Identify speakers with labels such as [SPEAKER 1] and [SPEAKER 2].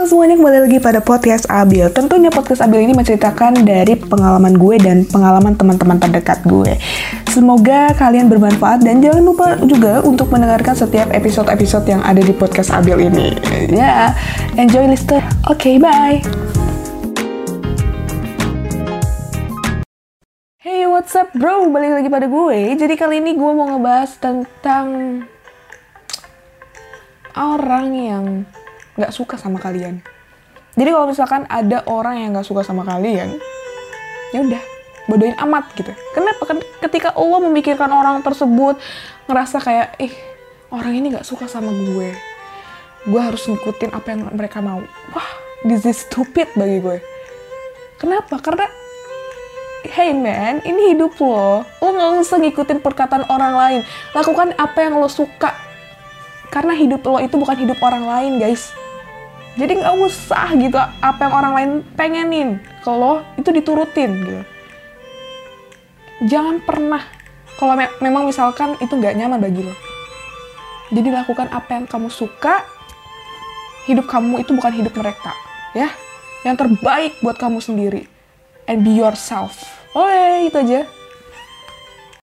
[SPEAKER 1] Semuanya kembali lagi pada podcast Abil. Tentunya podcast Abil ini menceritakan dari pengalaman gue dan pengalaman teman-teman terdekat gue. Semoga kalian bermanfaat dan jangan lupa juga untuk mendengarkan setiap episode-episode yang ada di podcast Abil ini. Ya, enjoy lister. Oke, bye. Hey, what's up bro? Balik lagi pada gue. Jadi kali ini gue mau ngebahas tentang orang yang nggak suka sama kalian. Jadi kalau misalkan ada orang yang nggak suka sama kalian, ya udah bodohin amat gitu. Kenapa? Kan ketika Allah memikirkan orang tersebut ngerasa kayak, ih orang ini nggak suka sama gue, gue harus ngikutin apa yang mereka mau. Wah, this is stupid bagi gue. Kenapa? Karena hey man, ini hidup lo. Lo nggak usah ngikutin perkataan orang lain. Lakukan apa yang lo suka. Karena hidup lo itu bukan hidup orang lain, guys. Jadi nggak usah gitu apa yang orang lain pengenin ke lo itu diturutin gitu. Jangan pernah kalau me memang misalkan itu nggak nyaman bagi lo. Jadi lakukan apa yang kamu suka. Hidup kamu itu bukan hidup mereka, ya. Yang terbaik buat kamu sendiri. And be yourself. Oke, itu aja.